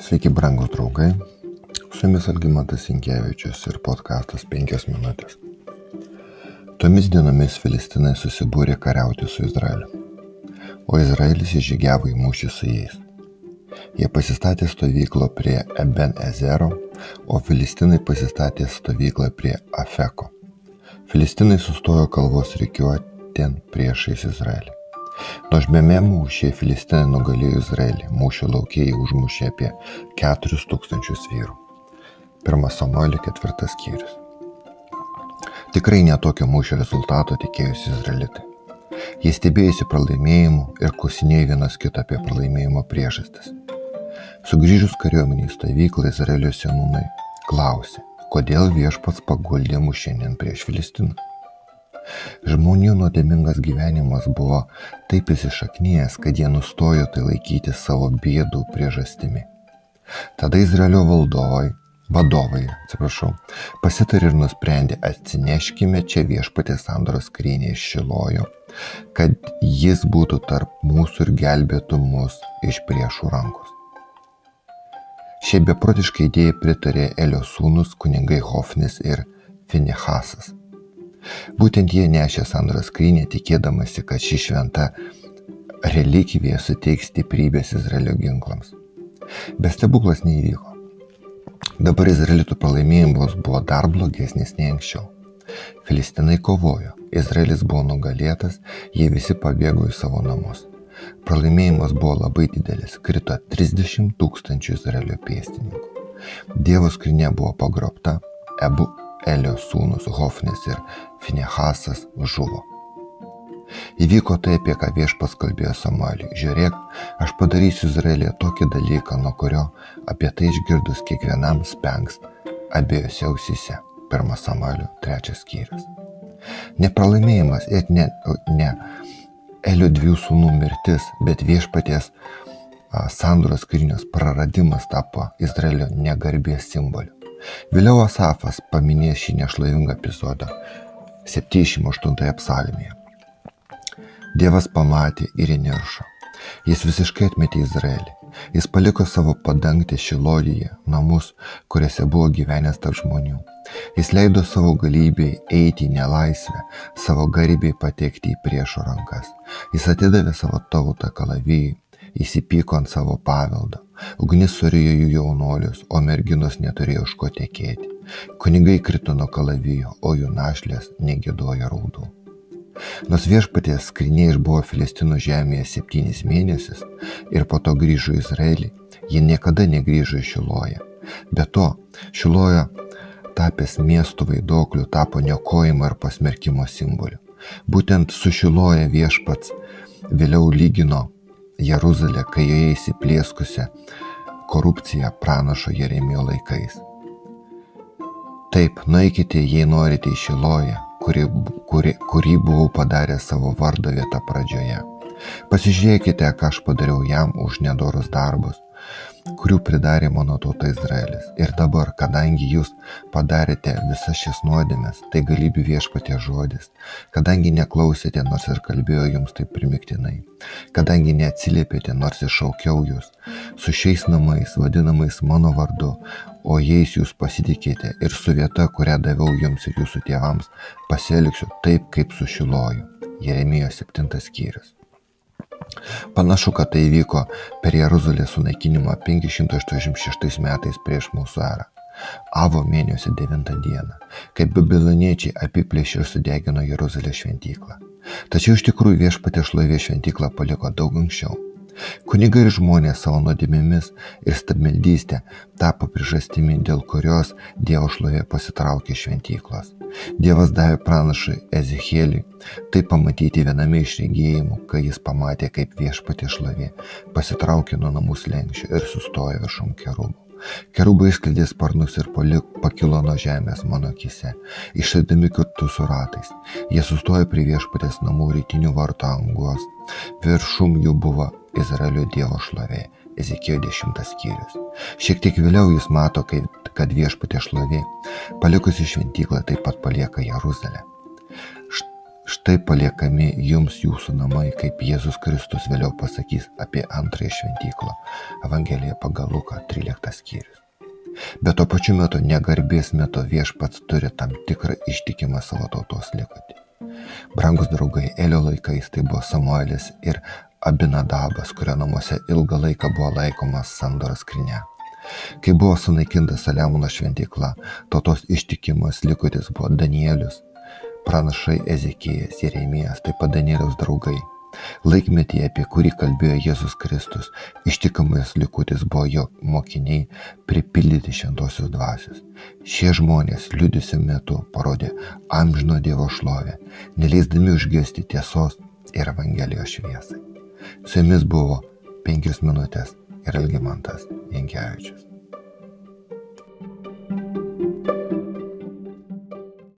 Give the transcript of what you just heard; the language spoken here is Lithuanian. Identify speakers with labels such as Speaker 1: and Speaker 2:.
Speaker 1: Sveiki, brangūs draugai. Su jumis Algymantas Inkevičius ir podkastas 5 minutės. Tomis dienomis Filistinai susibūrė kariauti su Izraeliu, o Izraelis įžygiavo į mūšį su jais. Jie pasistatė stovyklą prie Eben Ezero, o Filistinai pasistatė stovyklą prie Afeko. Filistinai sustojo kalvos reikiuotien priešais Izraelį. Nuožmiame mūšyje Filistinai nugalėjo Izraelį. Mūšio laukiai užmušė apie 4000 vyrų. Pirmas Samuelio ketvirtas skyrius. Tikrai netokio mūšio rezultato tikėjusi izraelitai. Jie stebėjusi pralaimėjimu ir klausinėjo vienas kitą apie pralaimėjimo priežastis. Sugrįžus kariuomenį į stovyklą Izraelio senūnai klausė, kodėl viešpats paguldė mus šiandien prieš Filistinų. Žmonių nuodėmingas gyvenimas buvo taip įsišaknyjęs, kad jie nustojo tai laikyti savo bėdų priežastimi. Tada Izraelio valdovai, vadovai, atsiprašau, pasitarė ir nusprendė atsineškime čia viešpatės sandoros skrynį iš Šilojo, kad jis būtų tarp mūsų ir gelbėtų mus iš priešų rankos. Šiai beprotiškai idėjai pritarė Elio sūnus kunigai Hofnis ir Finehasas. Būtent jie nešė sandros skrynę, tikėdamasi, kad ši šventa relikvija suteiks stiprybės Izraelio ginklams. Bet stebuklas neįvyko. Dabar Izraelitų pralaimėjimas buvo dar blogesnis nei anksčiau. Filistinai kovojo, Izraelis buvo nugalėtas, jie visi pabėgo į savo namus. Pralaimėjimas buvo labai didelis, krito 30 tūkstančių Izraelio pėstininkų. Dievo skrinė buvo pagrobta, Ebu Elio sūnus Hofnis ir Finehasas žuvo. Įvyko tai, apie ką viešpas kalbėjo Samueliui. Žiūrėk, aš padarysiu Izraelėje tokį dalyką, nuo kurio apie tai išgirdus kiekvienam spengs abiejose ausyse. Pirmas Samuelio trečias skyrius. Nepralaimėjimas ir ne, ne Elio dviejų sūnų mirtis, bet viešpaties sandoros karinios praradimas tapo Izraelio negarbės simboliu. Vėliau Asafas paminės šį nešlavingą epizodą 78 psalmėje. Dievas pamatė ir įniršo. Jis visiškai atmetė Izraelį. Jis paliko savo padangtę Šilodyje, namus, kuriuose buvo gyvenęs tarp žmonių. Jis leido savo galybei eiti į nelaisvę, savo garbei patekti į priešo rankas. Jis atidavė savo tautą kalavijai, įsipyko ant savo paveldo. Ugnis surijo jų jaunolius, o merginos neturėjo už ko tekėti. Kunigai krito nuo kalavijo, o jų našlės negėdojo raudų. Nors viešpatės skrinė išbuvo Filistinų žemėje septynis mėnesius ir po to grįžo į Izraelį, ji niekada negrįžo į Šiloją. Be to, Šilojo tapęs miestų vaidokliu tapo niokojimo ir pasmerkimo simboliu. Būtent su Šiloja viešpats vėliau lygino Jeruzalę, kai joje įsiplieskusią korupciją pranašo Jeremijo laikais. Taip, nueikite, jei norite į Šiloją, kuri, kuri, kurį buvau padaręs savo vardo vietą pradžioje. Pasižiūrėkite, ką aš padariau jam už nedorus darbus, kurių pridarė mano tauta Izraelis. Ir dabar, kadangi jūs padarėte visas šias nuodėmės, tai galybių viešpatė žodis, kadangi neklausėte, nors ir kalbėjau jums taip primiktinai, kadangi neatsiliepėte, nors ir šaukiau jūs, su šiais namais, vadinamais mano vardu, o jais jūs pasitikėte ir su vieta, kurią daviau jums ir jūsų tėvams, pasielgsiu taip, kaip sušiloju. Jeremijo 7 skyrius. Panašu, kad tai įvyko per Jeruzalės sunaikinimą 586 metais prieš mūsų erą. Avo mėnesio 9 dieną, kai babiloniečiai apiplėšė ir sudegino Jeruzalės šventyklą. Tačiau iš tikrųjų viešpatė šlovė šventyklą paliko daug anksčiau. Kunigai ir žmonės savo nuodėmėmis ir stabmeldystė tapo priežastimi, dėl kurios Dievo šlovė pasitraukė šventyklos. Dievas davė pranašui Ezechieliui tai pamatyti viename iš regėjimų, kai jis pamatė, kaip viešpatė šlovė pasitraukė nuo namų slengščio ir sustojo viršum kerubų. Kerubai išskleidė sparnus ir palik, pakilo nuo žemės mano akise, išėdami kartu su ratais. Jie sustojo prie viešpatės namų rytinių vartų angos. Viršum jų buvo Izraelio Dievo šlovė. Ezekėjo 10 skyrius. Šiek tiek vėliau jis mato, kad viešpatė šlovė, palikusi šventyklą, taip pat palieka Jeruzalę. Štai paliekami jums jūsų namai, kaip Jėzus Kristus vėliau pasakys apie antrąją šventyklą. Evangelija pagal Luką 13 skyrius. Bet tuo pačiu metu negarbės metu viešpats turi tam tikrą ištikimą savo tautos likutį. Brangus draugai, Elio laikais tai buvo Samuelis ir Abinadabas, kurio namuose ilgą laiką buvo laikomas sandoras skrinė. Kai buvo sunaikinta Saliamono šventykla, tautos ištikimas likutis buvo Danielius, pranašai Ezekijas, Jeremijas, taip pat Danieliaus draugai. Laikmetyje, apie kurį kalbėjo Jėzus Kristus, ištikamas likutis buvo jo mokiniai pripildyti šventosios dvasios. Šie žmonės liūdėsiu metu parodė amžino Dievo šlovę, neleisdami užgesti tiesos ir Evangelijos šviesai. Su jumis buvo penkios minutės ir Elgimantas Jankievičius.